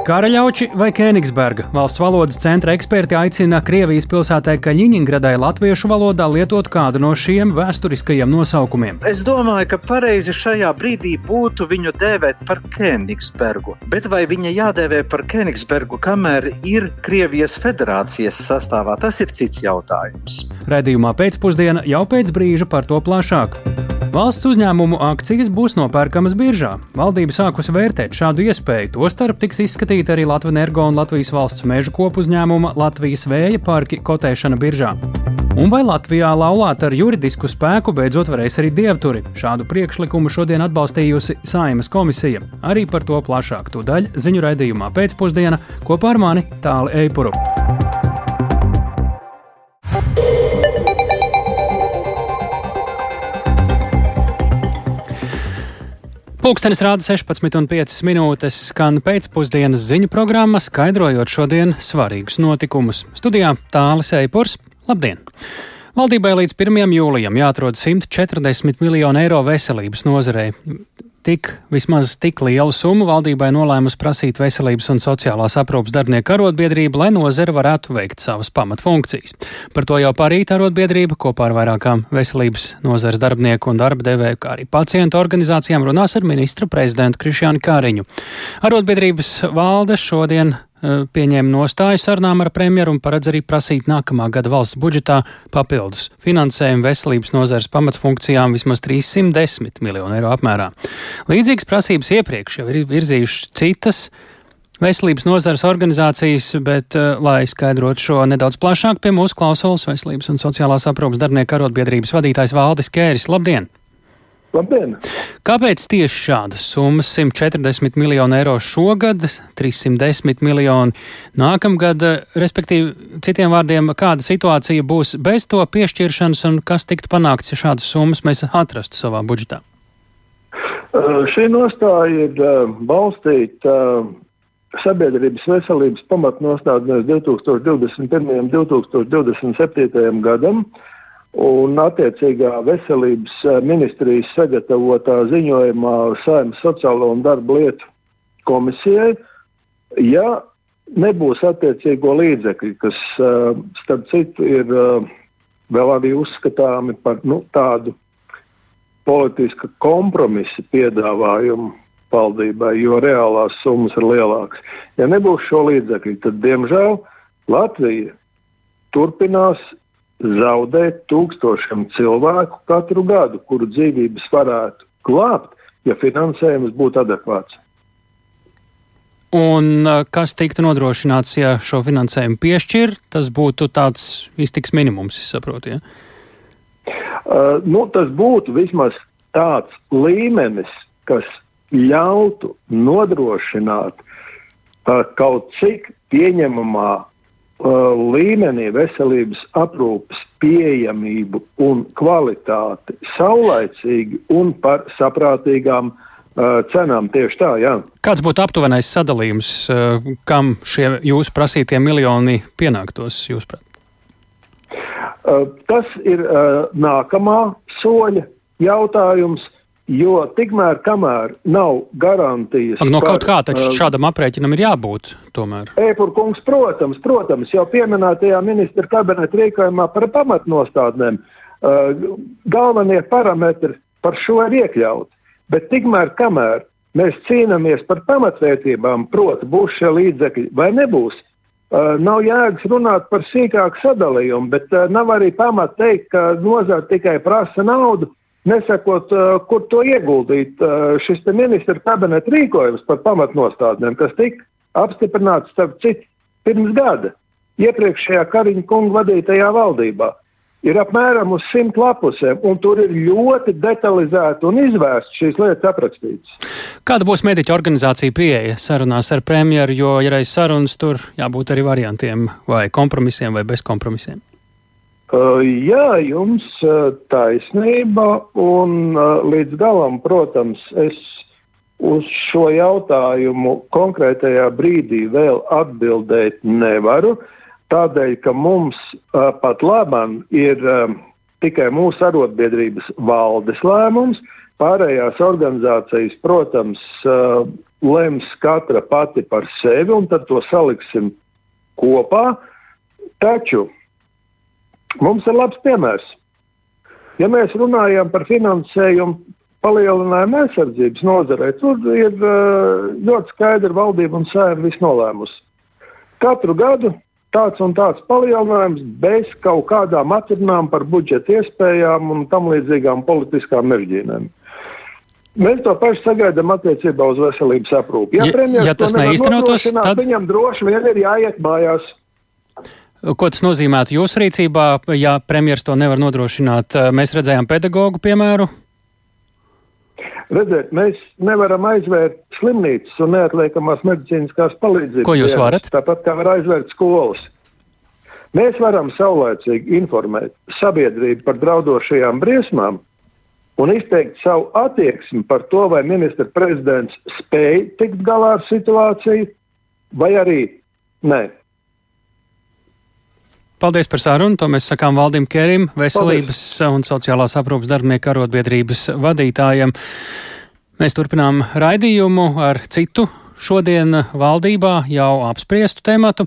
Karaļauči vai Kēnigsberga valsts valodas centra eksperti aicina Krievijas pilsētai Kaļiņingradai latviešu valodā lietot kādu no šiem vēsturiskajiem nosaukumiem. Es domāju, ka pareizi šajā brīdī būtu viņu dēvēt par Kēnigsbergu. Bet vai viņa jādēvē par Kēnigsbergu, kamēr ir Krievijas federācijas sastāvā, tas ir cits jautājums. Redījumā pēcpusdienā jau pēc brīža par to plašāk. Valsts uzņēmumu akcijas būs nopērkamas biržā. Valdība sākusi vērtēt šādu iespēju. Tostarp tiks izskatīta arī Latvijas energo un Latvijas valsts meža kopu uzņēmuma Latvijas vēja parki kotēšana biržā. Un vai Latvijā laulāt ar juridisku spēku beidzot varēs arī dievturi? Šādu priekšlikumu šodien atbalstījusi Saimas komisija. Arī par to plašāk tūdaļ ziņu raidījumā pēcpusdienā kopā ar mani Tāli Eipuru. Pūkstens rāda 16,5 minūtes, skan pēcpusdienas ziņu programma, skaidrojot šodien svarīgus notikumus. Studijā Tālis Eipurs. Labdien! Valdībai līdz 1. jūlijam jāatrod 140 miljonu eiro veselības nozarei tik, vismaz tik lielu summu valdībai nolēmusi prasīt Veselības un sociālās aprūpas darbinieku arotbiedrība, lai nozara varētu veikt savas pamatfunkcijas. Par to jau parīt arotbiedrība kopā ar vairākām veselības nozares darbinieku un darba devēju, kā arī pacientu organizācijām runās ar ministru prezidentu Krišjānu Kāriņu. Arotbiedrības valde šodien pieņēma nostāju sarunām ar premjeru un paredz arī prasīt nākamā gada valsts budžetā papildus finansējumu veselības nozares pamatfunkcijām vismaz 310 miljonu eiro apmērā. Līdzīgas prasības iepriekš jau ir virzījušas citas veselības nozares organizācijas, bet, uh, lai skaidrotu šo nedaudz plašāk, pie mūsu klausulas veselības un sociālās aprūpas darbinieku arotbiedrības vadītājs Valdis Kēris. Labdien! Labdien! Kāpēc tieši šādas summas - 140 miljoni eiro šogad, 310 miljoni nākamgad, respektīvi, citiem vārdiem, kāda situācija būs bez to piešķiršanas un kas tiktu panākts, ja šādas summas mēs atrastu savā budžetā? Uh, šī nostāja ir uh, balstīta uh, sabiedrības veselības pamatnostādnēs 2021. un 2027. gadam. Uh, Un attiecīgā veselības eh, ministrijas sagatavotā ziņojumā Saimnes sociālo un darba lietu komisijai, ja nebūs attiecīgo līdzekļu, kas eh, starp citu ir eh, vēl arī uzskatāmi par nu, tādu politisku kompromisu piedāvājumu valdībai, jo reālās summas ir lielākas. Ja nebūs šo līdzekļu, tad diemžēl Latvija turpinās zaudēt tūkstošiem cilvēku katru gadu, kuru dzīvības varētu glābt, ja finansējums būtu adekvāts. Un kas tiktu nodrošināts, ja šo finansējumu piešķir, tas būtu tāds iztiks minimums, es saprotu. Ja? Uh, nu, tas būtu vismaz tāds līmenis, kas ļautu nodrošināt uh, kaut cik pieņemamā līmenī veselības aprūpes pieejamību un kvalitāti saulaicīgi un par saprātīgām uh, cenām. Tieši tā, jā. Kāds būtu aptuvenais sadalījums, uh, kam šie jūsu prasītie miljoni pienāktos, jūsuprāt? Uh, tas ir uh, nākamā soļa jautājums. Jo tikmēr, kamēr nav garantijas. No kaut kā taču uh, šādam aprēķinam ir jābūt. Epurkungs, protams, protams, jau pieminētajā ministra kabineta rīkojumā par pamatnostādnēm uh, galvenie parametri par šo ir iekļauti. Bet tikmēr, kamēr mēs cīnāmies par pamatvērtībām, proti, būs šie līdzekļi vai nebūs, uh, nav jēgas runāt par sīkāku sadalījumu, bet nav arī pamata teikt, ka nozara tikai prasa naudu nesakot, kur to ieguldīt. Šis ministra kabineta rīkojums par pamatnostādnēm, kas tika apstiprināts starp citu pirms gada, iepriekšējā Kariņa kunga vadītajā valdībā. Ir apmēram uz simt lapusēm, un tur ir ļoti detalizēti un izvērsti šīs lietas aprakstītas. Kāda būs mediķa organizācija pieeja sarunās ar premjeru, jo, ja reiz sarunas, tur jābūt arī variantiem vai kompromisiem vai bez kompromisiem? Uh, jā, jums uh, taisnība, un uh, līdz galam, protams, es uz šo jautājumu konkrētajā brīdī vēl atbildēt nevaru. Tādēļ, ka mums pat labam ir tikai mūsu arotbiedrības valdes lēmums, pārējās organizācijas, protams, lems katra pati par sevi, un tad to saliksim kopā. Taču mums ir labs piemērs. Ja mēs runājam par finansējumu palielinājumu aizsardzības nozarē, tur ir uh, ļoti skaidri valdība un sēma viss nolēmusi. Katru gadu tāds un tāds palielinājums bez kaut kādām atrunām par budžeta iespējām un tam līdzīgām politiskām mežģīnēm. Mēs to pašu sagaidām attiecībā uz veselības aprūpi. Ja, ja, ja tas neīstenotos, tad viņam droši vien ir jāiet mājās. Ko tas nozīmētu jūsu rīcībā, ja premjerministrs to nevar nodrošināt? Mēs redzējām pedagoģu piemēru. Redziet, mēs nevaram aizvērt slimnīcas un neatliekamās medicīniskās palīdzības. Ko jūs varat? Tāpat kā var aizvērt skolas. Mēs varam saulēcīgi informēt sabiedrību par draudošajām briesmām, un izteikt savu attieksmi par to, vai ministra prezidents spēj tikt galā ar situāciju, vai arī nē. Paldies par sarunu. To mēs sakām Valdim Kerim, veselības Paldies. un sociālās aprūpas darbinieku arotbiedrības vadītājiem. Mēs turpinām raidījumu ar citu Šodien valdībā jau apspriestu tematu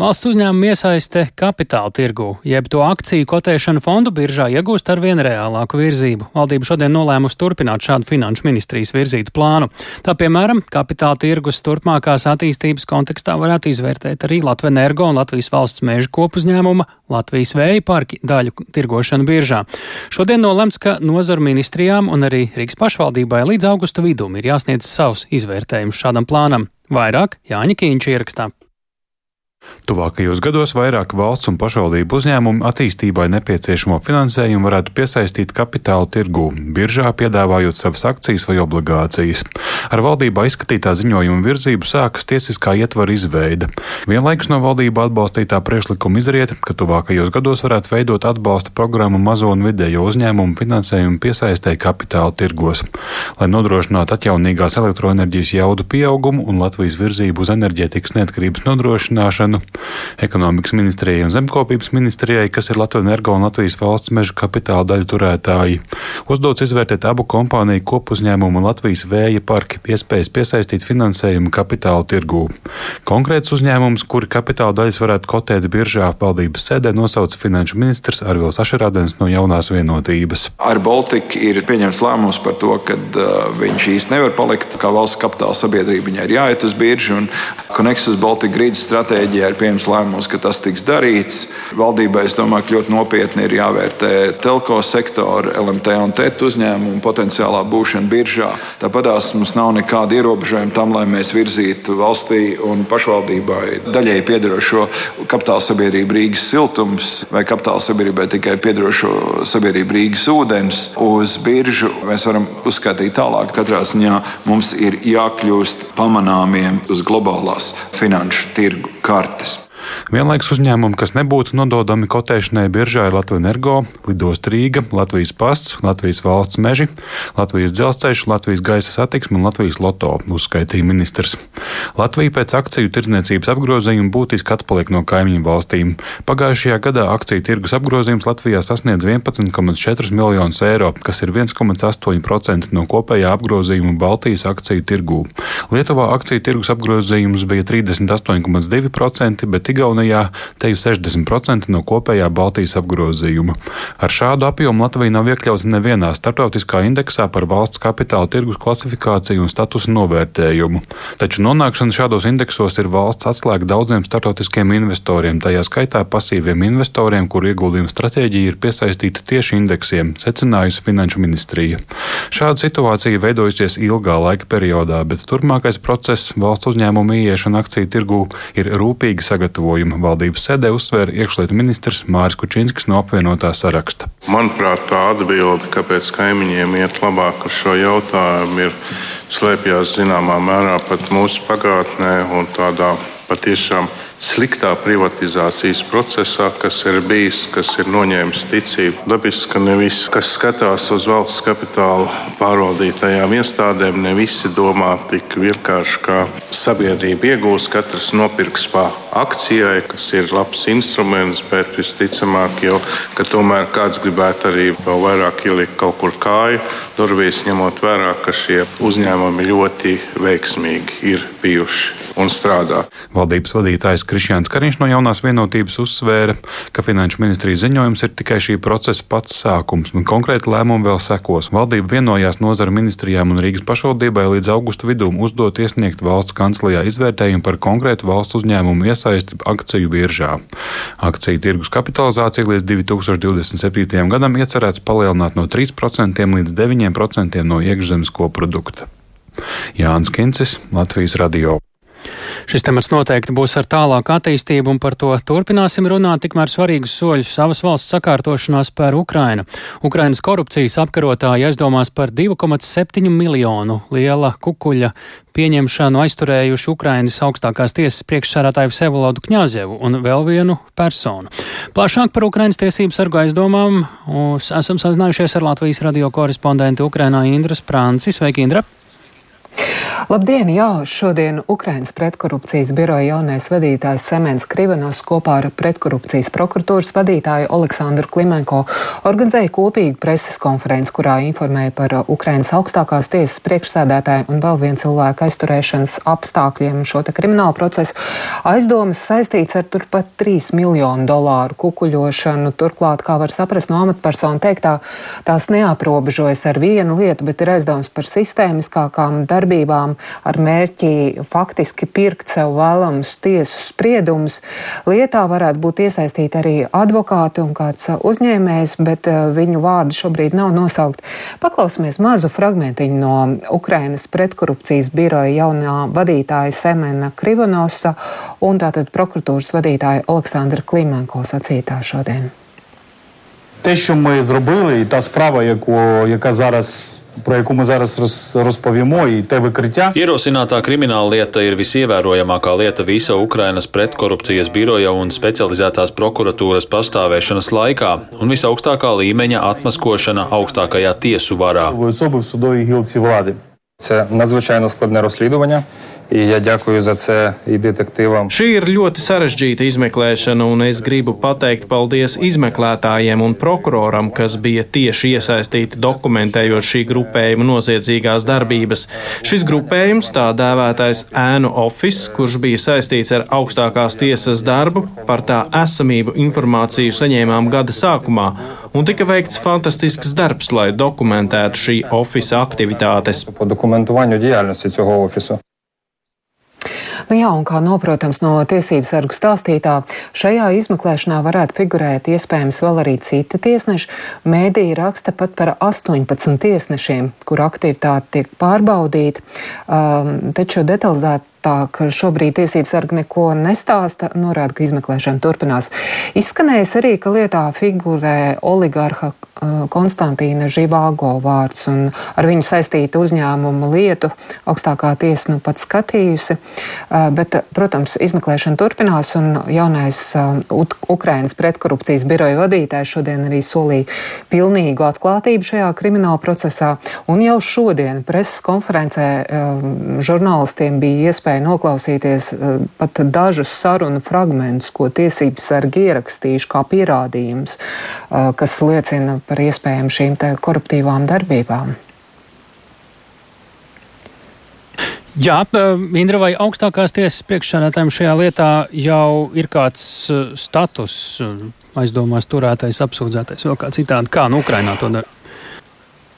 valsts uzņēmumu iesaiste kapitāla tirgu, jeb to akciju kotēšanu fondu biržā iegūst ar vien reālāku virzību. Valdība šodien nolēmusi turpināt šādu finanšu ministrijas virzītu plānu. Tā, piemēram, kapitāla tirgus turpmākās attīstības kontekstā varētu izvērtēt arī Latvijas energo un Latvijas valsts mēžu kopuzņēmuma Latvijas vēja parki daļu tirgošanu biržā. Šodien nolemts, ka nozaru ministrijām un arī Rīgas pašvaldībai līdz augusta vidum ir jāsniedz savs izvērtējums šādam plānam plānam. Vairāk Jāņa Kīņš ierakstā. Tuvākajos gados vairāk valsts un pašvaldību uzņēmumu attīstībai nepieciešamo finansējumu varētu piesaistīt kapitāla tirgū, biržā piedāvājot savas akcijas vai obligācijas. Ar valdībā izskatītā ziņojuma virzību sākas tiesiskā ietvara izveide. Vienlaikus no valdība atbalstītā priekšlikuma izriet, ka tuvākajos gados varētu veidot atbalsta programmu mazo un vidējo uzņēmumu finansējumu piesaistē kapitāla tirgos, lai nodrošinātu atjaunīgās elektroenerģijas jaudu pieaugumu un Latvijas virzību uz enerģētikas neatkarības nodrošināšanu plānu ekonomikas ministrijai un zemkopības ministrijai, kas ir Latvijas energo un Latvijas valsts meža kapitāla daļu turētāji. Uzdots izvērtēt abu kompāniju kopuzņēmumu un Latvijas vēja parki iespējas piesaistīt finansējumu kapitāla tirgū. Konkrēts uzņēmums, kuri kapitāla daļas varētu kotēt biržā, valdības sēdē nosauca finanšu ministrs Arvils Ašerādens no jaunās vienotības. Ar Baltiku ir pieņemts lēmums par to, ka uh, viņš īsti nevar palikt kā valsts kapitāla sabiedrība. Viņai ir jāiet uz biržu un Connexus Baltica grīdas stratēģija Beļģijā ir pieņemts lēmums, ka tas tiks darīts. Valdībai, es domāju, ka ļoti nopietni ir jāvērtē telko sektora, LMT un TET uzņēmumu potenciālā būšana biržā. Tāpat mums nav nekāda ierobežojuma tam, lai mēs virzītu valstī un pašvaldībai daļēji piedarošo kapitāla sabiedrību Rīgas siltums vai kapitāla sabiedrībai tikai piedarošo sabiedrību Rīgas ūdens uz biržu. Mēs varam uzskatīt tālāk. Katrā ziņā mums ir jākļūst pamanāmiem uz globālās finanšu tirgu this. Vienlaikus uzņēmumi, kas nebūtu nododami kotēšanai biržā, ir Latvijas energo, Lidost Rīga, Latvijas pasts, Latvijas valsts meži, Latvijas dzelzceļš, Latvijas gaisa satiksme un Latvijas loto, uzskaitīja ministrs. Latvija pēc akciju tirdzniecības apgrozījuma būtiski atpaliek no kaimiņu valstīm. Pagājušajā gadā akciju tirgus apgrozījums Latvijā sasniedz 11,4 miljonus eiro, kas ir 1,8% no kopējā apgrozījuma Baltijas akciju tirgū. Lietuvā akciju tirgus apgrozījums bija 38,2%, bet Igaunijā te jau 60% no kopējā Baltijas apgrozījuma. Ar šādu apjomu Latvija nav iekļauta nevienā starptautiskā indeksā par valsts kapitāla tirgus klasifikāciju un statusu novērtējumu. Taču nonākšana šādos indeksos ir valsts atslēga daudziem starptautiskiem investoriem, tajā skaitā pasīviem investoriem, kuru ieguldījumu stratēģija ir piesaistīta tieši indeksiem, secinājusi Finanšu ministrija. Šāda situācija veidojusies ilgā laika periodā, bet turpmākais process valsts uzņēmumu ieiešana akciju tirgū ir rūpīgi sagatavots sagatavojumu valdības sēdē uzsvēra iekšlietu ministrs Māris Kučinskis no apvienotā saraksta. Manuprāt, tā atbilde, kāpēc kaimiņiem iet labāk ar šo jautājumu, ir slēpjas zināmā mērā pat mūsu pagātnē un tādā patiešām sliktā privatizācijas procesā, kas ir bijis, kas ir noņēmis ticību. Dabiski, ka ne visi, kas skatās uz valsts kapitāla pārvaldītajām iestādēm, ne visi domā tik vienkārši, kā sabiedrība iegūs, katrs nopirks pa akcijai, kas ir labs instruments, bet visticamāk jau, ka tomēr kāds gribētu arī vēl vairāk ielikt kaut kur kāju durvīs, ņemot vērā, ka šie uzņēmumi ļoti veiksmīgi ir bijuši un strādā. Valdības vadītājs Krišjāns Kariņš no jaunās vienotības uzsvēra, ka Finanšu ministrijas ziņojums ir tikai šī procesa pats sākums, un konkrēti lēmumi vēl sekos. Valdība vienojās nozara ministrijām un Rīgas pašvaldībai līdz augusta vidum uzdot iesniegt valsts kanclijā izvērtējumu par konkrētu valsts uzņēmumu iesaisti akciju biržā. Akciju tirgus kapitalizācija līdz 2027. gadam iecerēts palielināt no 3% līdz 9% no iekšzemes koprodukta. Jānis Kincis, Latvijas Radio. Šis temats noteikti būs ar tālāku attīstību, un par to turpināsim runāt. Tikmēr svarīgus soļus savas valsts sakārtošanās par Ukrainu. Ukrainas korupcijas apkarotāji aizdomās par 2,7 miljonu liela kukuļa pieņemšanu aizturējuši Ukrainas augstākās tiesas priekšsārātāju Sevolodu Kņāzevu un vēl vienu personu. Plašāk par Ukrainas tiesību sargu aizdomām esam sazinājušies ar Latvijas radio korespondentu Ukrainā Indras Prāncis. Sveiki, Indra! Labdien! Jā, šodien Ukrainas pretkorupcijas biroja jaunais vadītājs Semens Krivanos kopā ar pretkorupcijas prokuratūras vadītāju Aleksandru Klimenko organizēja kopīgu preses konferenci, kurā informēja par Ukrainas augstākās tiesas priekšsēdētāju un vēl vienu cilvēku aizturēšanas apstākļiem šo te kriminālu procesu. Aizdomas saistīts ar turpat 3 miljonu dolāru kukuļošanu. Turklāt, kā var saprast no amatpersonu teiktā, tās neaprobežojas ar vienu lietu, bet ir aizdomas par sistēmiskākām darbībām darbībām ar mērķi faktiski pirkt sev vēlamus tiesu spriedumus. Lietā varētu būt iesaistīti arī advokāti un kāds uzņēmējs, bet eh, viņu vārdi šobrīd nav nosaukt. Paklausīsimies mazu fragmentiņu no Ukrainas pretkorupcijas biroja jaunā vadītāja Semena Krivonosa un tātad prokuratūras vadītāja Aleksandra Klimenko sacītā šodien Те, що ми зробили, і та справа, яку, яка зараз про яку ми зараз розповімо, і те викриття. Ierosinātā krimināla lieta ir visievērojamākā lieta visa Ukrainas pretkorupcijas biroja un specializētās prokuratūras pastāvēšanas laikā un visaugstākā līmeņa atmaskošana augstākajā tiesu varā. Особи в судовій гілці влади. Це надзвичайно складне розслідування. Ja ďakuju za це і детективам. Šī ir ļoti sarežģīta izmeklēšana, un es gribu pateikt paldies izmeklētājiem un prokuroram, kas bija tieši iesaistīti dokumentējot šī grupējuma noziedzīgās darbības. Šis grupējums, tā dēvētais ēnu office, kurš bija saistīts ar augstākās tiesas darbu, par tā esamību informāciju saņēmām gada sākumā, un tika veikts fantastisks darbs, lai dokumentētu šī oficiāla aktivitātes. По документуванню діяльності цього офісу. Nu jā, un kā noprotams no tiesības sargu stāstītā, šajā izmeklēšanā varētu figurēt iespējams vēl arī citi tiesneši. Mēdīja raksta pat par 18 tiesnešiem, kur aktivitāte tiek pārbaudīta, um, taču detalizēt tā, ka šobrīd tiesības sargi neko nestāsta, norāda, ka izmeklēšana turpinās. Izskanējis arī, ka lietā figurē oligarha Konstantīna Živāgo vārds un ar viņu saistītu uzņēmumu lietu augstākā tiesa nu pat skatījusi, uh, bet, protams, izmeklēšana turpinās un jaunais uh, Ukrainas pretkorupcijas biroja vadītājs šodien arī solīja pilnīgu atklātību šajā krimināla procesā. Un jau šodien preses konferencē žurnālistiem bija iespēja noklausīties eh, pat dažus sarunu fragmentus, ko tiesības sargi ierakstījuši kā pierādījums, eh, kas liecina par iespējām šīm koruptīvām darbībām. Jā, Indra, vai augstākās tiesas priekšsēdētājiem šajā lietā jau ir kāds status aizdomās turētais, apsūdzētais vai kā citādi, kā nu Ukrainā to dara?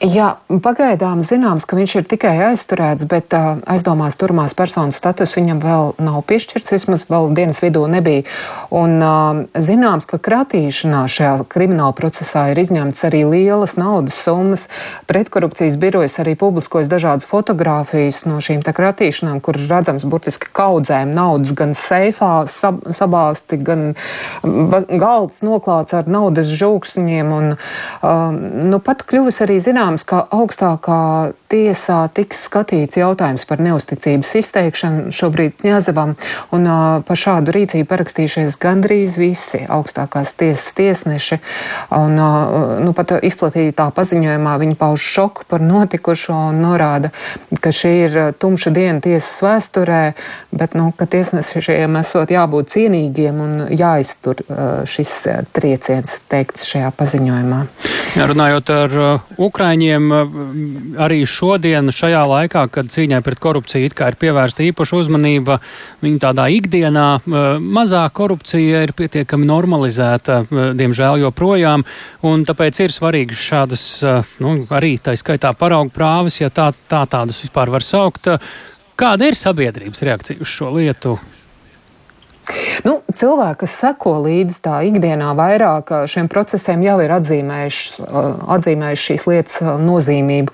Jā, pagaidām zināms, ka viņš ir tikai aizturēts, bet uh, aizdomās turmās personas status viņam vēl nav piešķirts, vismaz vēl dienas vidū nebija. Un uh, zināms, ka kratīšanā šajā krimināla procesā ir izņemts arī lielas naudas summas. Pretkorupcijas birojas arī publiskojas dažādas fotogrāfijas no šīm te kratīšanām, kur redzams burtiski kaudzēm naudas gan seifā sab sabāsti, gan galds noklāts ar naudas žūksņiem. Un, uh, nu, pat kļuvis arī zināms, zināms, ka augstākā tiesā tiks skatīts jautājums par neusticības izteikšanu šobrīd Ņazavam, un par šādu rīcību parakstījušies gandrīz visi augstākās tiesas tiesneši, un nu, pat izplatītā paziņojumā viņi pauž šoku par notikušo un norāda, ka šī ir tumša diena tiesas vēsturē, bet, nu, ka tiesnešiem esot jābūt cienīgiem un jāiztur šis trieciens teikts šajā paziņojumā. Jā, runājot ar uh, Ukraiņiem, uh, arī šodien, šajā laikā, kad cīņai pret korupciju it kā ir pievērsta īpaša uzmanība, viņu tādā ikdienā uh, mazā korupcija ir pietiekami normalizēta, uh, diemžēl joprojām, un tāpēc ir svarīgas šādas, nu, arī tā skaitā paraugu prāvis, ja tā, tā tādas vispār var saukt. Kāda ir sabiedrības reakcija uz šo lietu? Nu, cilvēki, kas seko līdzi tā ikdienā vairāk šiem procesiem, jau ir atzīmējuši, atzīmējuši šīs lietas nozīmību.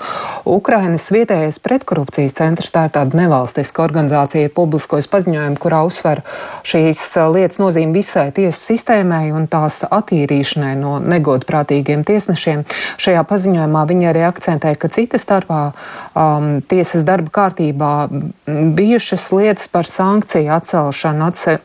Ukrainas vietējais pretkorupcijas centrs, tā ir tāda nevalstiska organizācija, publiskojas paziņojumu, kurā uzsver šīs lietas nozīmi visai tiesu sistēmai un tās attīrīšanai no negodprātīgiem tiesnešiem. Šajā paziņojumā viņi arī akcentē, ka cita starpā um, tiesas darba kārtībā bijušas lietas par sankciju atcelšanu, atse,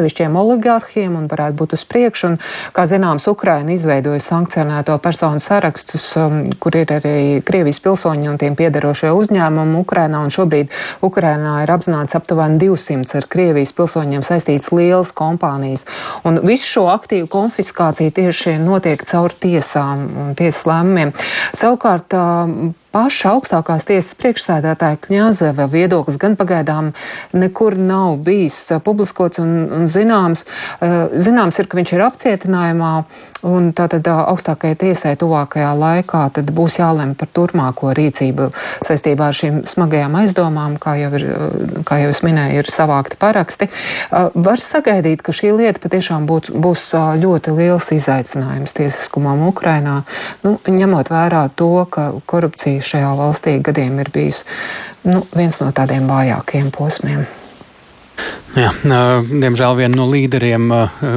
atsevišķiem oligarhiem un varētu būt uz priekšu. Un, kā zināms, Ukraina izveidoja sankcionēto personu sarakstus, um, kur ir arī Krievijas pilsoņi un tiem piedarošie uzņēmumi Ukrainā. Un šobrīd Ukrainā ir apzināts aptuveni 200 ar Krievijas pilsoņiem saistīts lielas kompānijas. Un visu šo aktīvu konfiskāciju tieši notiek caur tiesām un tiesas lēmumiem. Savukārt, um, paša augstākās tiesas priekšsēdētāja Kņāzeva viedoklis gan pagaidām nekur nav bijis uh, publiskots un, un zināms. Uh, zināms ir, ka viņš ir apcietinājumā un tātad uh, augstākajai tiesai tuvākajā laikā tad būs jālem par turpmāko rīcību saistībā ar šīm smagajām aizdomām, kā jau, ir, kā jau es minēju, ir savākti paraksti. Var sagaidīt, ka šī lieta patiešām būt, būs ļoti liels izaicinājums tiesiskumam Ukrainā, nu, ņemot vērā to, ka korupcija arī šajā valstī gadiem ir bijis nu, viens no tādiem vājākiem posmiem. Jā, diemžēl viena no līderiem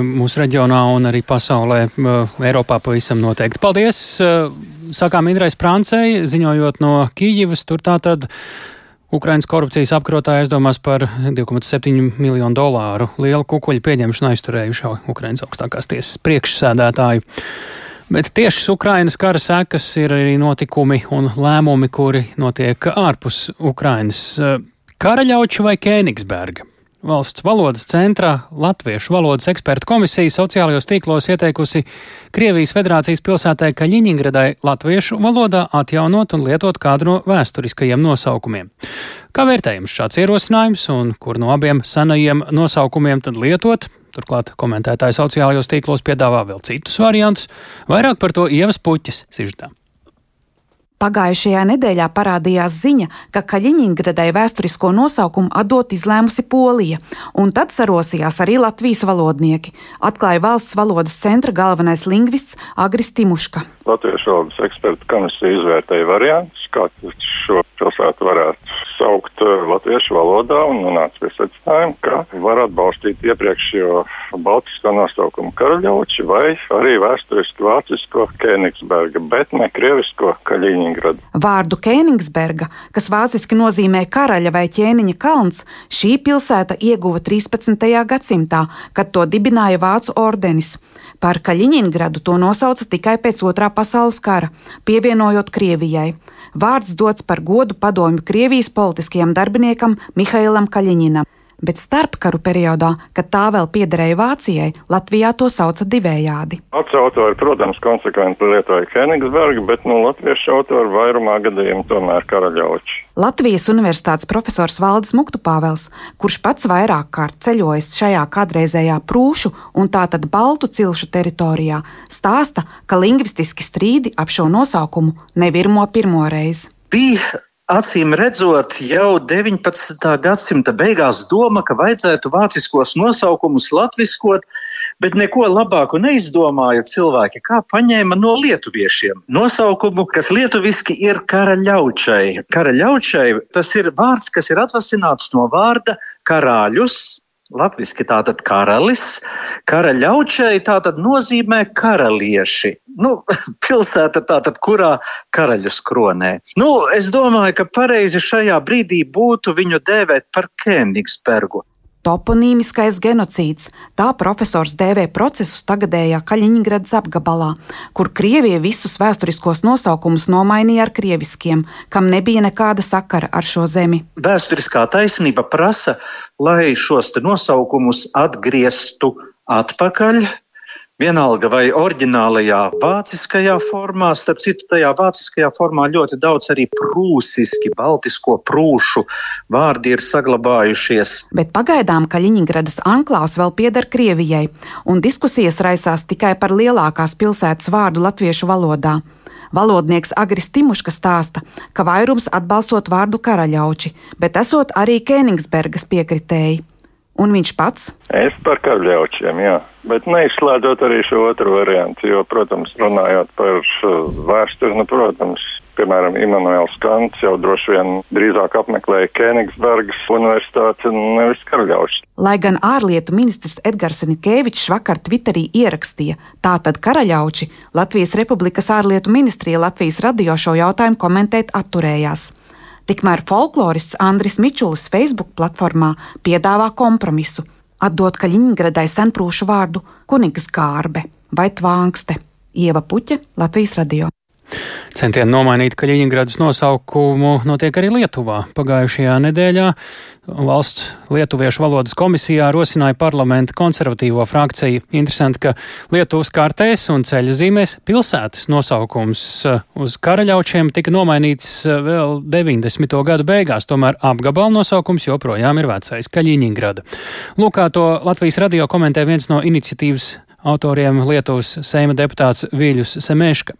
mūsu reģionā un arī pasaulē, Eiropā pavisam noteikti. Paldies! Sākām Indrais Prancei, ziņojot no Kīģivas, tur tātad Ukrainas korupcijas apkarotāji aizdomās par 2,7 miljonu dolāru lielu kukuļu pieņemšanu aizturējušo Ukrainas augstākās tiesas priekšsēdētāju. Bet tieši Ukrainas kara sekas ir arī notikumi un lēmumi, kuri notiek ārpus Ukrainas. Karaļauča vai Kēnigsberga? Valsts valodas centrā Latviešu valodas ekspertu komisija sociālajos tīklos ieteikusi Krievijas federācijas pilsētai Kaļiņingradai latviešu valodā atjaunot un lietot kādu no vēsturiskajiem nosaukumiem. Kā vērtējums šāds ierosinājums un kur no abiem senajiem nosaukumiem tad lietot? Turklāt komentētāji sociālajos tīklos piedāvā vēl citus variantus. Vairāk par to ievas puķis sižetā. Pagājušajā nedēļā parādījās ziņa, ka Kaļiņingradai vēsturisko nosaukumu atdot izlēmusi Polija, un tad sarosījās arī Latvijas valodnieki, atklāja valsts valodas centra galvenais lingvists Agris Timuška. Latviešu valodas eksperta komisija izvērtēja variantus, kā šo pilsētu varētu saukt eh, latviešu valodā un nonāca pie secinājuma, ka var atbalstīt iepriekšējo baltisko nosaukumu Karaļauči vai arī vēsturiski vācisko Kēnigsberga, bet ne krievisko Kaļiņingradu. Vārdu Kēnigsberga, kas vāciski nozīmē karaļa vai ķēniņa kalns, šī pilsēta ieguva 13. gadsimtā, kad to dibināja Vācu ordenis. Par Kaļiņingradu to nosauca tikai pēc otrā pasaules kara, pievienojot Krievijai. Vārds dots par godu padomju Krievijas politiskajam darbiniekam Mihailam Kaļiņinam bet starpkaru periodā, kad tā vēl piederēja Vācijai, Latvijā to sauca divējādi. Vācu autori, protams, konsekventi lietoja Kenigsbergu, bet no nu, latviešu autori vairumā gadījumu tomēr karaļauči. Latvijas Universitātes profesors Valdis Muktupāvels, kurš pats vairāk kārt ceļojis šajā kādreizējā prūšu un tātad baltu cilšu teritorijā, stāsta, ka lingvistiski strīdi ap šo nosaukumu nevirmo pirmo reizi. Bija Acīm redzot, jau 19. gadsimta beigās doma, ka vajadzētu vāciskos nosaukumus latviskot, bet neko labāku neizdomāja cilvēki, kā paņēma no lietuviešiem. Nosaukumu, kas lietuviski ir karaļaučai. Karaļaučai tas ir vārds, kas ir atvasināts no vārda karāļus, Latvijasiski tātad karalis, karaļaučai tātad nozīmē karalieši. Nu, pilsēta tātad, kurā karaļus kronē. Nu, es domāju, ka pareizi šajā brīdī būtu viņu dēvēt par Kēnigsbergu. Toponīmiskais genocīds - tā profesors dēvē procesus tagadējā Kaļiņgradas apgabalā, kur Krievija visus vēsturiskos nosaukumus nomainīja ar krieviskiem, kam nebija nekāda sakara ar šo zemi. Vēsturiskā taisnība prasa, lai šos nosaukumus atgrieztu atpakaļ Vienalga vai oriģinālajā vāciskajā formā, starp citu, tajā vāciskajā formā ļoti daudz arī prūsiski, baltisko prūšu vārdi ir saglabājušies. Bet pagaidām Kaļiņgradas anklāvs vēl pieder Krievijai, un diskusijas raisās tikai par lielākās pilsētas vārdu latviešu valodā. Valodnieks Agris Timuška stāsta, ka vairums atbalstot vārdu karaļauči, bet esot arī Kēnigsbergas piekritēji. Un viņš pats? Es par karļaučiem, jā. Bet neizslēdzot arī šo otru variantu, jo, protams, runājot par vēsturi, nu, protams, piemēram, Imants Kants jau droši vien drīzāk apmeklēja Kēnigsbergas universitāti un nevis karļaučus. Lai gan ārlietu ministrs Edgars Nikēvičs vakar Twitterī ierakstīja, tātad karaļauči Latvijas Republikas ārlietu ministrija Latvijas radio šo jautājumu komentēt atturējās. Tikmēr folklorists Andris Mičulis Facebook platformā piedāvā kompromisu - atdot Kaļiņgradai senprūšu vārdu Kunigs Gārbe vai Tvāngste. Ieva Puķa, Latvijas radio. Centieni nomainīt Kaļiņgradas nosaukumu notiek arī Lietuvā. Pagājušajā nedēļā valsts lietuviešu valodas komisijā rosināja parlamenta konservatīvo frakciju. Interesanti, ka Lietuvas kartēs un ceļa zīmēs pilsētas nosaukums uz karaļaučiem tika nomainīts uh, vēl 90. gadu beigās, tomēr apgabala nosaukums joprojām ir vecais Kaļiņgrada. Lūk, kā to Latvijas radio komentē viens no iniciatīvas autoriem Lietuvas Seima deputāts Vīļus Semeška.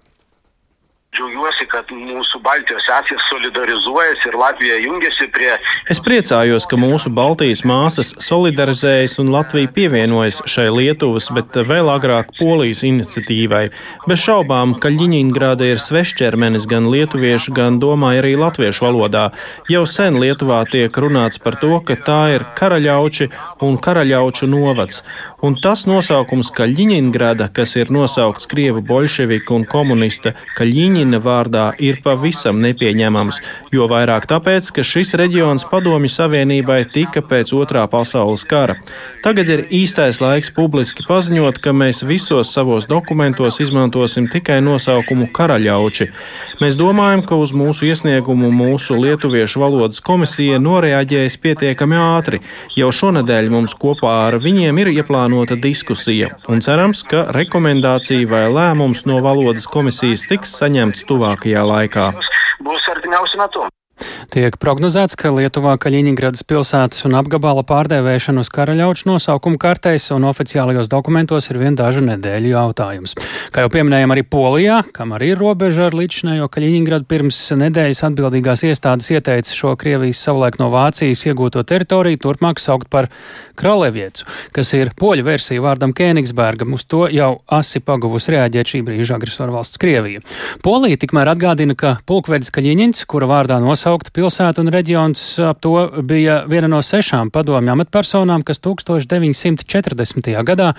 Džiaugiuosi, kad mūsų Baltijos sesijas solidarizuojasi ir Latvija jungiasi prie. Es priecājos, ka mūsu Baltijas māsas solidarizējas un Latvija pievienojas šai Lietuvas, bet vēl agrāk Polijas iniciatīvai. Bez šaubām, ka Ļiņingrāda ir svešķermenis gan lietuviešu, gan domāju arī latviešu valodā. Jau sen Lietuvā tiek runāts par to, ka tā ir karaļauči un karaļauču novads. Un tas nosaukums Kaļiņingrada, kas ir nosaukts Krievu bolševiku un komunista Kaļiņingrada, Ļeņina vārdā ir pavisam nepieņemams, jo vairāk tāpēc, ka šis reģions Padomju Savienībai tika pēc otrā pasaules kara. Tagad ir īstais laiks publiski paziņot, ka mēs visos savos dokumentos izmantosim tikai nosaukumu karaļauči. Mēs domājam, ka uz mūsu iesniegumu mūsu lietuviešu valodas komisija noreaģēs pietiekami ātri. Jau šonadēļ mums kopā ar viņiem ir ieplānota diskusija, un cerams, ka rekomendācija vai lēmums no valodas komisijas tiks saņemts pieņemts tuvākajā laikā. Būs artimiausi metodi. Tiek prognozēts, ka Lietuvā Kaļiņgradas pilsētas un apgabala pārdēvēšana uz karaļauču nosaukumu kartēs un oficiālajos dokumentos ir vien dažu nedēļu jautājums. Kā jau pieminējām, arī Polijā, kam arī ir robeža ar līdzinējo Kaļiņgradu, pirms nedēļas atbildīgās iestādes ieteica šo Krievijas savulaik no Vācijas iegūto teritoriju turpmāk saukt par Kraleviecu, kas ir poļu versija vārdam Kēnigsbergam. Uz to jau asi paguvusi reaģēt šī brīža agresoru valsts Krievija. Polija tikmēr atgādina, ka pulkvedis Kaļiņins, kura vārdā nosaukt nosaukta pilsēta un reģions ap to bija viena no sešām padomju amatpersonām, kas 1940. gadā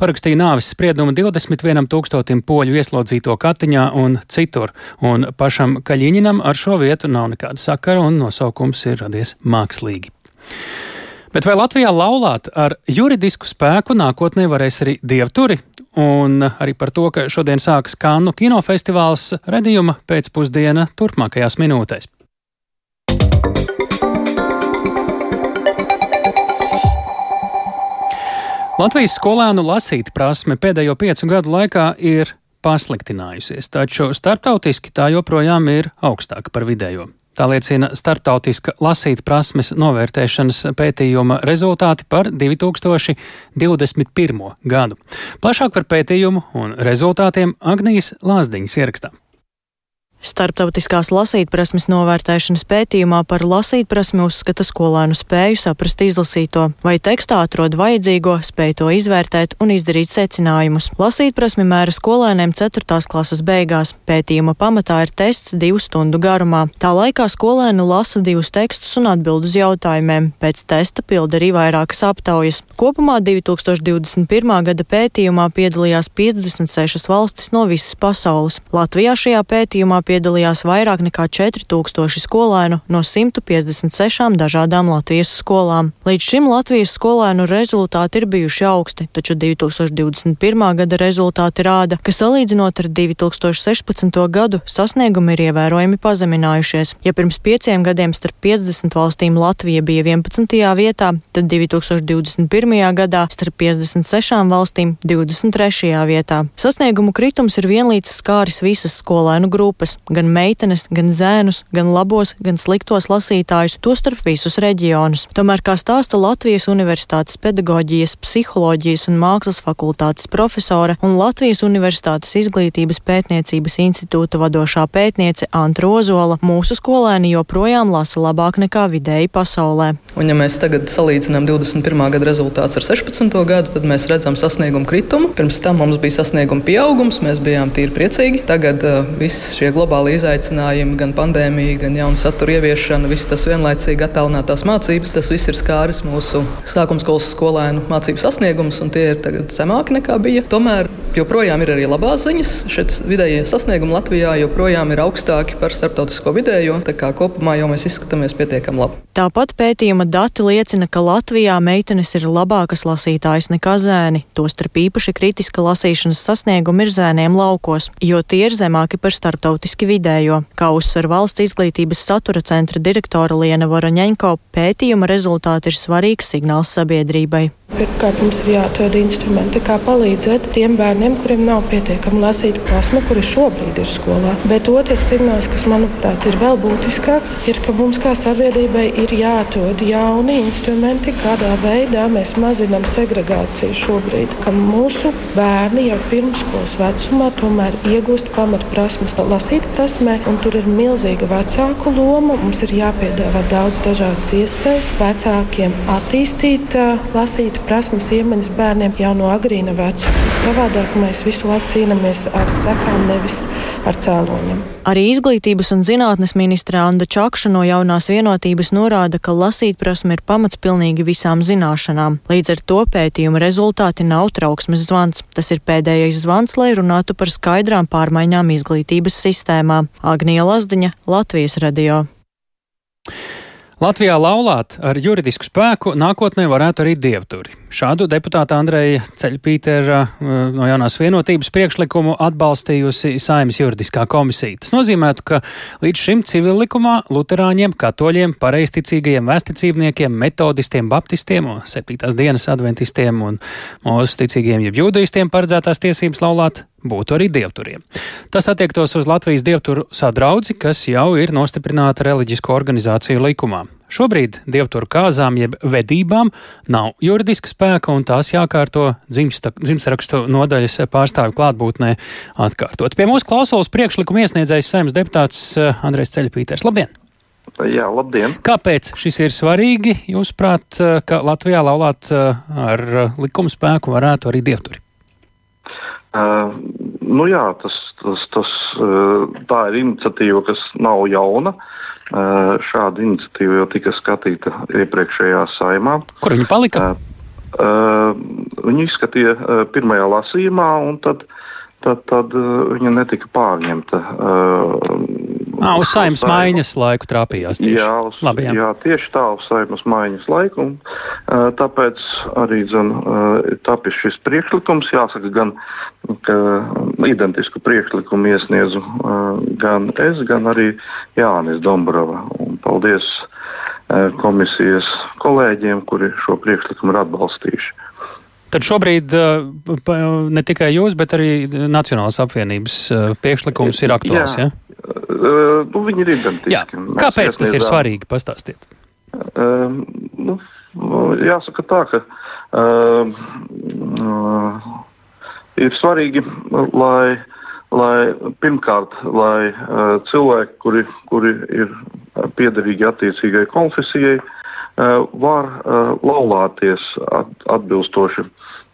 parakstīja nāvis spriedumu 21 tūkstotim poļu ieslodzīto Katiņā un citur, un pašam Kaļiņinam ar šo vietu nav nekāda sakara un nosaukums ir radies mākslīgi. Bet vai Latvijā laulāt ar juridisku spēku nākotnē varēs arī dievturi? Un arī par to, ka šodien sākas Kānu kinofestivāls redījuma pēcpusdiena turpmākajās minūtēs. Latvijas skolēnu lasīt prasme pēdējo piecu gadu laikā ir pasliktinājusies, taču starptautiski tā joprojām ir augstāka par vidējo. Tā liecina starptautiska lasīt prasmes novērtēšanas pētījuma rezultāti par 2021. gadu. Plašāk par pētījumu un rezultātiem Agnijas Lāsdiņas ierakstā. Starptautiskās lasītprasmes novērtēšanas pētījumā par lasītprasmi uzskata skolēnu spēju saprast izlasīto, vai tekstā atrod vajadzīgo, spēj to izvērtēt un izdarīt secinājumus. Lasītprasmi mēra skolēniem 4. klases beigās. Pētījuma pamatā ir tests divu stundu garumā. Tā laikā skolēni lasa divus tekstus un atbild uz jautājumiem. Pēc testa pilda arī vairākas aptaujas. Kopumā 2021. gada pētījumā piedalījās 56 valstis no visas pasaules. Latvijā šajā pētījumā piedalījās vairāk nekā 4000 skolēnu no 156 dažādām Latvijas skolām. Līdz šim Latvijas skolēnu rezultāti ir bijuši augsti, taču 2021. gada rezultāti rāda, ka salīdzinot ar 2016. gadu sasniegumi ir ievērojami pazeminājušies. Ja pirms pieciem gadiem starp 50 valstīm Latvija bija 11. vietā, tad 2021. gadā starp 56 valstīm 23. vietā. Sasniegumu kritums ir vienlīdz skāris visas skolēnu grupas - gan meitenes, gan zēnus, gan labos, gan sliktos lasītājus, tostarp visus reģionus. Tomēr, kā stāsta Latvijas Universitātes pedagoģijas, psiholoģijas un mākslas fakultātes profesore un Latvijas Universitātes izglītības pētniecības institūta vadošā pētniece Antra Ozola, mūsu skolēni joprojām lasa labāk nekā vidēji pasaulē. Un, ja mēs tagad salīdzinām 21. gada rezultātus ar 16. gadu, tad mēs redzam sasniegumu kritumu. Pirms tam mums bija sasnieguma pieaugums, mēs bijām tīri priecīgi. Tagad uh, viss šie globāli izaicinājumi, gan pandēmija, gan jaunu satura ieviešana, viss tas vienlaicīgi attālinātās mācības, tas viss ir skāris mūsu sākumskolas skolēnu mācību sasniegumus, un tie ir tagad zemāki nekā bija. Tomēr joprojām ir arī labās ziņas. Šeit vidējie sasniegumi Latvijā joprojām ir augstāki par starptautisko vidējo, tā kā kopumā jau mēs izskatāmies pietiekami labi. Tāpat pētījuma dati liecina, ka Latvijā meitenes ir labākas lasītājas nekā zēni. Tostarp īpaši kritiska lasīšanas sasniegumi ir zēniem laukos, jo tie ir zemāki par starptautiski vidējo. Kā uzsver valsts izglītības satura centra direktora Liena Voroņeņko, pētījuma rezultāti ir svarīgs signāls sabiedrībai. Pirmkārt, mums ir jāatrod instrumenti, kā palīdzēt tiem bērniem, kuriem nav pietiekami lasīt prasme, kuri šobrīd ir skolā. Bet otrs signāls, kas manuprāt ir vēl būtiskāks, ir, ka mums kā sabiedrībai ir jāatrod jauni instrumenti, kādā veidā mēs mazinām segregāciju šobrīd. Ka mūsu bērni jau pirmskolas vecumā tomēr iegūst pamatprasmes lasīt prasmē, un tur ir milzīga vecāku loma. Mums ir jāpiedāvā daudz dažādas iespējas vecākiem attīstīt, lasīt prasmes iemaņas bērniem jau no agrīna vecuma. Savādāk mēs visu laiku cīnāmies ar sekām, nevis ar cēloņiem. Arī izglītības un zinātnes ministra Anna Čakša no jaunās vienotības norāda, ka lasīt prasme ir pamats pilnīgi visām zināšanām. Līdz ar to pētījuma rezultāti nav trauksmes zvans. Tas ir pēdējais zvans, lai runātu par skaidrām pārmaiņām izglītības sistēmā. Agnija Lazdiņa, Latvijas radio. Latvijā laulāt ar juridisku spēku nākotnē varētu arī dievturi. Šādu deputāta Andreja Ceļpītera uh, no jaunās vienotības priekšlikumu atbalstījusi Saimas juridiskā komisija. Tas nozīmētu, ka līdz šim civil likumā luterāņiem, katoļiem, pareisticīgajiem vēsticībniekiem, metodistiem, baptistiem, septītās dienas adventistiem un mūsu ticīgiem jeb jūdaistiem paredzētās tiesības laulāt būtu arī dievturiem. Tas attiektos uz Latvijas dievturu sadraudzi, kas jau ir nostiprināta reliģisko organizāciju likumā. Šobrīd dievturu kāzām jeb vedībām nav juridiska spēka un tās jākārto dzimstarakstu nodaļas pārstāvju klātbūtnē atkārtot. Pie mūsu klausulas priekšlikuma iesniedzējs saimnes deputāts eh, Andrēs Ceļpīters. Labdien! Jā, labdien! Kāpēc šis ir svarīgi, jūsuprāt, eh, ka Latvijā laulāt eh, ar likuma spēku varētu arī dievturi? Uh, nu jā, tas, tas, tas, tā ir iniciatīva, kas nav jauna. Uh, šāda iniciatīva jau tika skatīta iepriekšējā saimā. Kur viņa palika? Uh, uh, viņa izskatīja uh, pirmajā lasījumā, un tad, tad, tad uh, viņa netika pārņemta. À, uz saimnes maiņas laiku trāpījās. Tieši. Jā, uz, Labi, jā. jā, tieši tā, uz saimnes maiņas laiku. Un, uh, tāpēc arī dzen, uh, tapis šis priekšlikums. Jāsaka, gan ka identisku priekšlikumu iesniedzu uh, gan es, gan arī Jānis Dombrava. Un paldies uh, komisijas kolēģiem, kuri šo priekšlikumu ir atbalstījuši. Tad šobrīd ne tikai jūs, bet arī Nacionālās apvienības priekšlikums ir aktuāls. Jā. Ja? Uh, nu, viņi ir identiski. Jā. Kāpēc tas ir svarīgi? Pastāstiet. Uh, nu, jāsaka tā, ka uh, uh, ir svarīgi, lai, lai pirmkārt, lai uh, cilvēki, kuri, kuri ir piederīgi attiecīgai konfesijai, uh, var uh, laulāties at, atbilstoši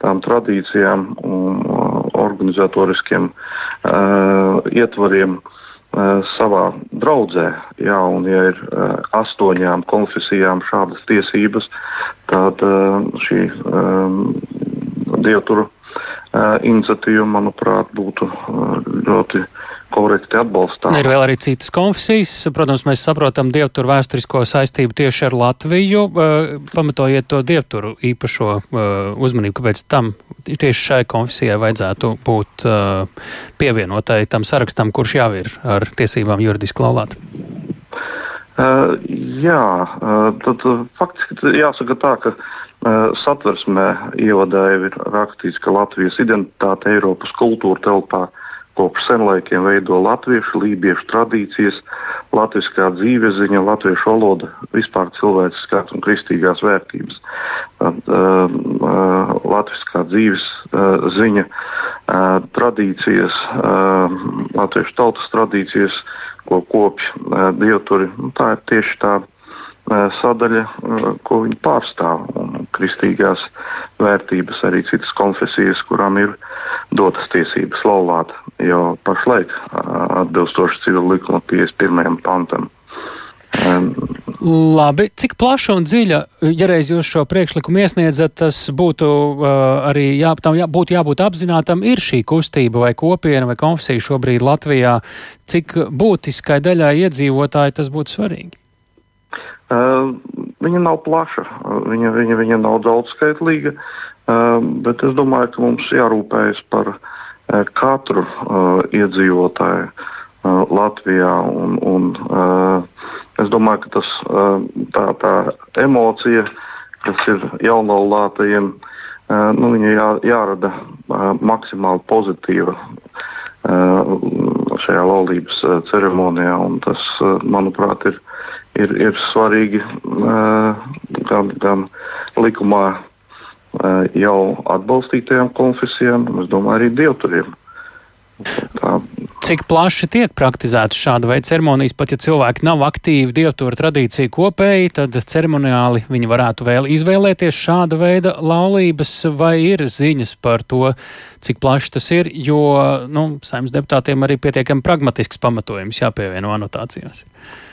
tām tradīcijām un uh, organizatoriskiem uh, ietvariem uh, savā draudzē. Jā, un, ja ir uh, astoņām konfesijām šādas tiesības, tad uh, šī um, dievturu uh, iniciatīva, manuprāt, būtu uh, ļoti korekti atbalstāma. Ir vēl arī citas konfesijas. Protams, mēs saprotam dievturu vēsturisko saistību tieši ar Latviju. Uh, pamatojiet to dievturu īpašo uh, uzmanību, kāpēc tam tieši šai konfesijai vajadzētu būt uh, pievienotai tam sarakstam, kurš jau ir ar tiesībām juridiski laulāt. Uh, jā, uh, tad uh, faktiski jāsaka tā, ka uh, satversmē ievadā jau ir rakstīts, ka Latvijas identitāte Eiropas kultūra telpā kopš senlaikiem veido latviešu, lībiešu tradīcijas, latviskā dzīveziņa, latviešu valoda, vispār cilvēciskās un kristīgās vērtības. Uh, uh, latviskā dzīves uh, ziņa, uh, tradīcijas, uh, latviešu tautas tradīcijas, ko kopš uh, dievturi, nu, tā ir tieši tā sadaļa, ko viņi pārstāv. Un kristīgās vērtības arī citas konfesijas, kurām ir dotas tiesības laulāt jau pašlaik atbilstoši civil likuma 51. pantam. Labi, cik plaša un dziļa, ja reiz jūs šo priekšlikumu iesniedzat, tas būtu uh, arī jā, tam jā, būtu jābūt apzinātam, ir šī kustība vai kopiena vai konfesija šobrīd Latvijā, cik būtiskai daļai iedzīvotāji tas būtu svarīgi? Uh, viņa nav plaša, viņa, viņa, viņa nav daudzskaitlīga, uh, bet es domāju, ka mums jārūpējas par uh, katru uh, iedzīvotāju uh, Latvijā. Un, un, uh, es domāju, ka tas, uh, tā, tā emocija, kas ir jaunaulātajiem, uh, nu, jā, jārada uh, maksimāli pozitīva šajā laulības ceremonijā. Tas, manuprāt, ir ir, ir svarīgi gan, gan likumā jau atbalstītajām konfesijām, es domāju, arī dievturiem. Tā. Cik plaši tiek praktizēta šāda veida ceremonijas, pat ja cilvēki nav aktīvi dievtura tradīciju kopēji, tad ceremoniāli viņi varētu vēl izvēlēties šāda veida laulības, vai ir ziņas par to, cik plaši tas ir, jo nu, saimnes deputātiem arī pietiekami pragmatisks pamatojums jāpievieno anotācijās. Ehm,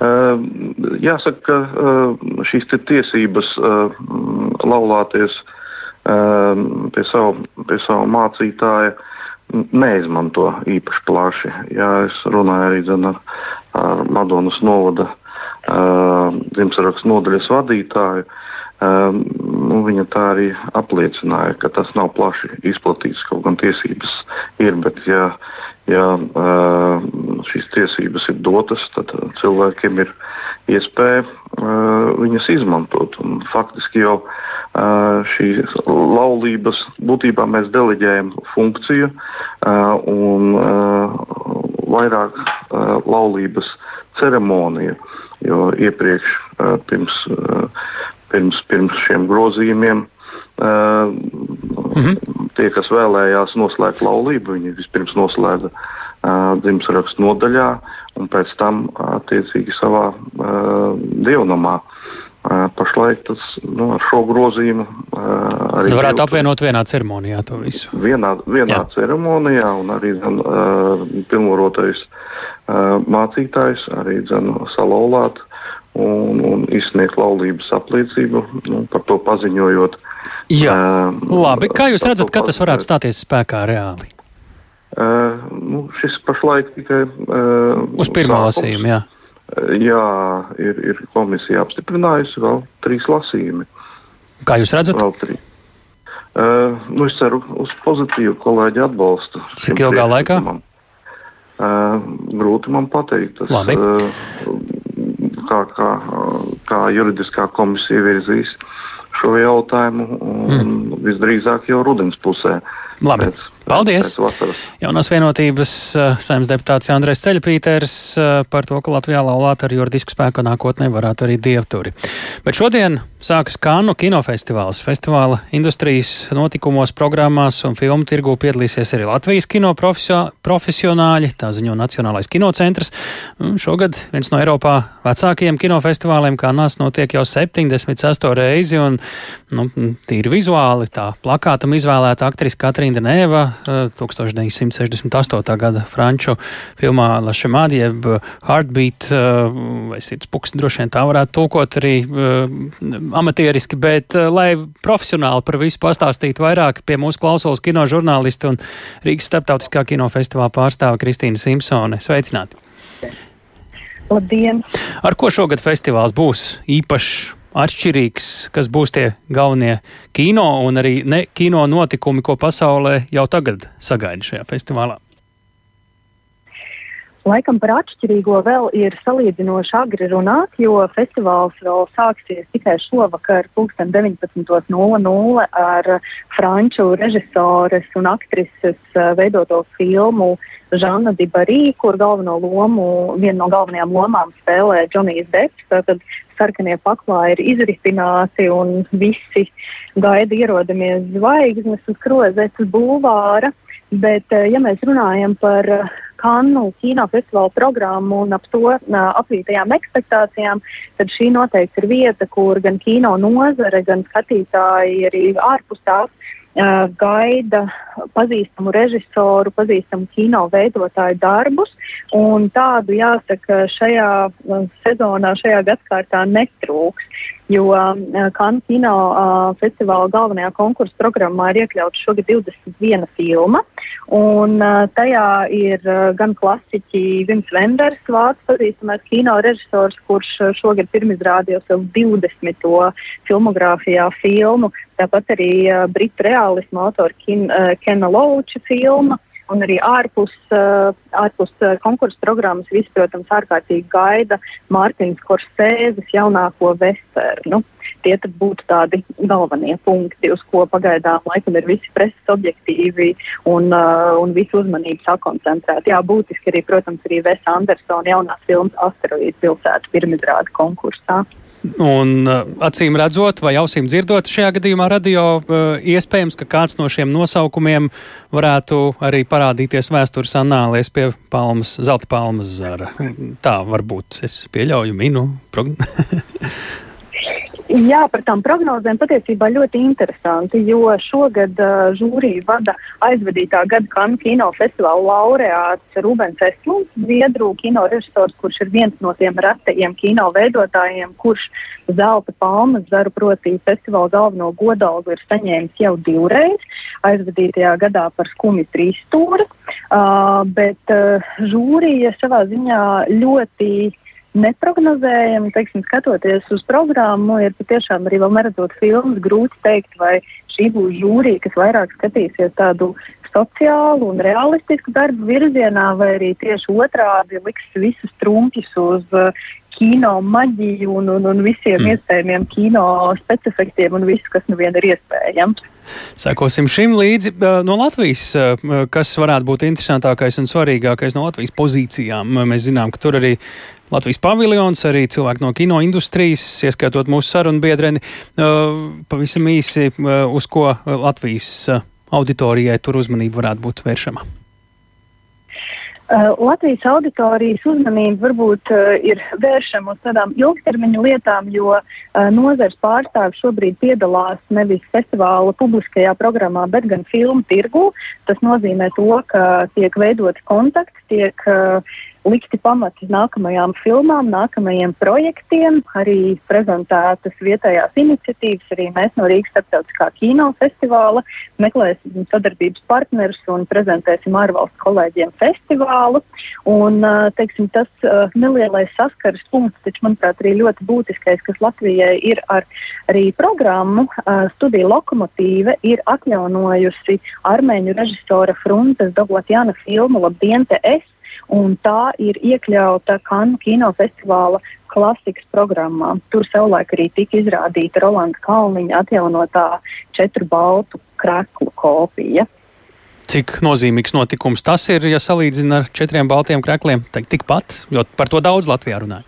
jāsaka, ka ehm, šīs tiesības ehm, laulāties pie savu, pie savu mācītāja neizmanto īpaši plaši. Jā, es runāju arī dzen, ar, ar Madonas novada dzimšanas nodaļas vadītāju. Nu, viņa tā arī apliecināja, ka tas nav plaši izplatīts. Kaut gan tiesības ir, bet ja, ja šīs tiesības ir dotas, tad cilvēkiem ir iespēja viņas izmantot. Un faktiski jau šīs laulības būtībā mēs deleģējam funkciju un vairāk laulības ceremoniju. Jo iepriekš, pirms pirms, pirms šiem grozījumiem. Uh, mm -hmm. Tie, kas vēlējās noslēgt laulību, viņi vispirms noslēdza uh, dzimšanas nodaļā un pēc tam attiecīgi savā uh, dievnamā. Uh, pašlaik tas nu, ar šo grozījumu uh, arī. Varētu dievtu, apvienot vienā ceremonijā to visu. Vienā, vienā Jā. ceremonijā un arī zin, uh, pilnvarotais uh, mācītājs arī zin, salauzāt un, un izsniegt laulības apliecību, nu, par to paziņojot. Jā, uh, labi. Kā jūs redzat, kad tas varētu stāties spēkā reāli? Uh, nu, šis pašlaik tikai uh, uz pirmā lasījuma. Jā, jā ir, ir komisija apstiprinājusi vēl trīs lasījumi. Kā jūs redzat? Vēl trīs. Uh, nu, es ceru uz pozitīvu kolēģi atbalstu. Cik ilgā laikā? Uh, grūti man pateikt. Tas, Labi. uh, kā, kā, kā juridiskā komisija virzīs šo jautājumu, mm. visdrīzāk jau rudens pusē. Labi. Pēc Paldies! Jaunās vienotības uh, saimnes deputāts Andrēs Ceļpīters uh, par to, ka Latvijā laulāt ar juridisku spēku nākotnē varētu arī dievturi. Bet šodien sākas Kānu kinofestivāls. Festivāla industrijas notikumos, programmās un filmu tirgū piedalīsies arī Latvijas kino profesionāļi, tā ziņo Nacionālais kinocentrs. Šogad viens no Eiropā vecākajiem kinofestivāliem Kānās notiek jau 76. reizi un, nu, tīri vizuāli tā plakātam izvēlēta aktrise Katrīna Denēva 1968. gada franču filmā Lašemādi, jeb Heartbeat, vai sirdspuks, droši vien tā varētu tulkot arī amatieriski, bet lai profesionāli par visu pastāstītu vairāk, pie mūsu klausulas kino žurnālisti un Rīgas starptautiskā kinofestivāla pārstāve Kristīna Simpsone. Sveicināti! Labdien! Ar ko šogad festivāls būs īpašs? Atšķirīgs, kas būs tie galvenie kino un arī ne kino notikumi, ko pasaulē jau tagad sagaida šajā festivālā? Laikam par atšķirīgo vēl ir salīdzinoši agri runāt, jo festivāls vēl sāksies tikai šovakar, 19.00 ar franču režisores un aktrises eh, veidoto filmu Žana Dibarī, kur galveno lomu, vienu no galvenajām lomām spēlē Džonijs Deps. Tad sarkanie paklāji ir izritināti un visi gaida ierodamies zvaigznes uz krozetes bulvāra. Bet, eh, ja mēs runājam par Kannu kinofestivāla programmu un ap to apvītajām ekspektācijām, tad šī noteikti ir vieta, kur gan kino nozare, gan skatītāji arī ārpus tās gaida pazīstamu režisoru, pazīstamu kino veidotāju darbus. Tādu, jāsaka, šajā sezonā, šajā gadsimtā netrūks. Jo Kanu kino festivāla galvenajā konkursu programmā ir iekļauts šogad 21 filma. Un, tajā ir gan klasiķi Vims Venders, vārds pazīstamais kino režisors, kurš šogad pirmizrādīja savu 20. filmogrāfijā filmu. Tāpat arī britu realismu autora Kena Lauča filma. Un arī ārpus, uh, ārpus uh, konkursu programmas visi, protams, ārkārtīgi gaida Mārtiņas Korsēzes jaunāko vesternu. Tie būtu tādi galvenie punkti, uz ko pagaidām laikam ir visi preses objektīvi un, uh, un visu uzmanību sakoncentrēti. Jā, būtiski arī, protams, arī Vesa Andersona jaunās filmas Asteroīdu pilsēta pirmizrāda konkursā. Un uh, acīm redzot, vai ausīm dzirdot, šajā gadījumā radio uh, iespējams, ka kāds no šiem nosaukumiem varētu arī parādīties vēstures anālēs pie palmas, zelta palmas zara. Tā varbūt es pieļauju minu. Jā, par tām prognozēm patiesībā ļoti interesanti, jo šogad uh, žūriju vada aizvadītā gada Kanu kinofestivāla laureāts Rubens Eslunds, Zviedru kino režisors, kurš ir viens no tiem retajiem kino veidotājiem, kurš zelta palmas zaru proti festivāla galveno godalgu ir saņēmis jau divreiz, aizvadītajā gadā par skumi trīs stūri, uh, bet uh, žūrija savā ziņā ļoti neprognozējami. Teiksim, skatoties uz programmu, ir patiešām arī vēl neredzot filmas, grūti pateikt, vai šī būs žūrija, kas vairāk skatīsies tādu sociālu un realistisku darbu virzienā, vai arī tieši otrādi liks visus trumpjus uz uh, kino maģiju un, un, un visiem mm. iespējamiem kino specifiktiem un visu, kas nu vien ir iespējams. Sekosim šim līdzi no Latvijas, kas varētu būt interesantākais un svarīgākais no Latvijas pozīcijām. Mēs zinām, ka tur arī Latvijas paviljons, arī cilvēki no kino industrijas, ieskaitot mūsu sarunu biedreni. Pavisam īsi, uz ko Latvijas auditorijai tur uzmanība varētu būt vēršama. Uh, Latvijas auditorijas uzmanība varbūt uh, ir vēršama uz tādām ilgtermiņa lietām, jo uh, nozares pārstāvji šobrīd piedalās nevis festivāla publiskajā programmā, bet gan filmu tirgū. Tas nozīmē to, ka tiek veidoti kontakti, tiek uh, likti pamati nākamajām filmām, nākamajiem projektiem, arī prezentētas vietējās iniciatīvas. Arī mēs no Rīgas starptautiskā kino festivāla meklēsim sadarbības partnerus un prezentēsim ārvalstu kolēģiem festivālu. Un, teiksim, tas nelielais saskares punkts, taču, manuprāt, arī ļoti būtiskais, kas Latvijai ir ar arī programmu, studija lokomotīve ir atjaunojusi armēņu režisora Fruntes Doglatjana filmu Labdien, te es! Un tā ir iekļauta Kanu kinofestivāla klasikas programmā. Tur savulaik arī tika izrādīta Rolanda Kalniņa atjaunotā četru baltu kreklu kopija. Cik nozīmīgs notikums tas ir, ja salīdzina ar četriem baltiem krēkliem? Tikpat, jo par to daudz Latvijā runāja.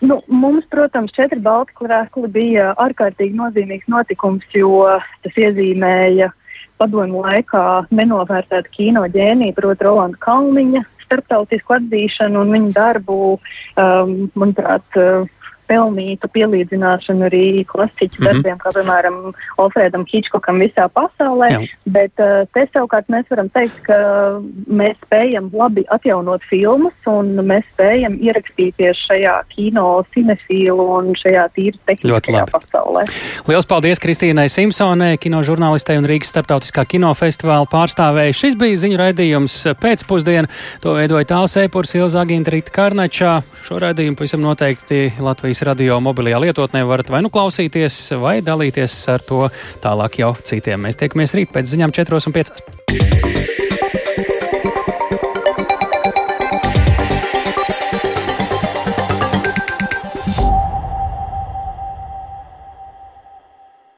Nu, mums, protams, četri balti krēsli bija ārkārtīgi nozīmīgs notikums, jo tas iezīmēja padomu laikā nenovērtētu kino ģēniju, proti, Rolanda Kalniņa starptautisku atzīšanu un viņa darbu, um, manuprāt, uh, pelnītu pielīdzināšanu arī klasiķu mm -hmm. darbiem, kā piemēram Alfredam Hitchcockam visā pasaulē. Jā. Bet uh, te savukārt mēs varam teikt, ka mēs spējam labi atjaunot filmas un mēs spējam ierakstīties šajā kino cinefīlu un šajā tīri tehniskajā pasaulē. Lielas paldies Kristīnai Simpsonai, kino žurnālistei un Rīgas starptautiskā kinofestivāla pārstāvēji. Šis bija ziņu raidījums pēcpusdienā. To veidoja tāls ēpurs Ilza Aginta Rita Karnačā. Šo raidījumu pavisam noteikti Latvijas Latvijas radio mobilajā lietotnē varat vai nu klausīties, vai dalīties ar to tālāk jau citiem. Mēs tiekamies rīt pēc ziņām 4 un 5.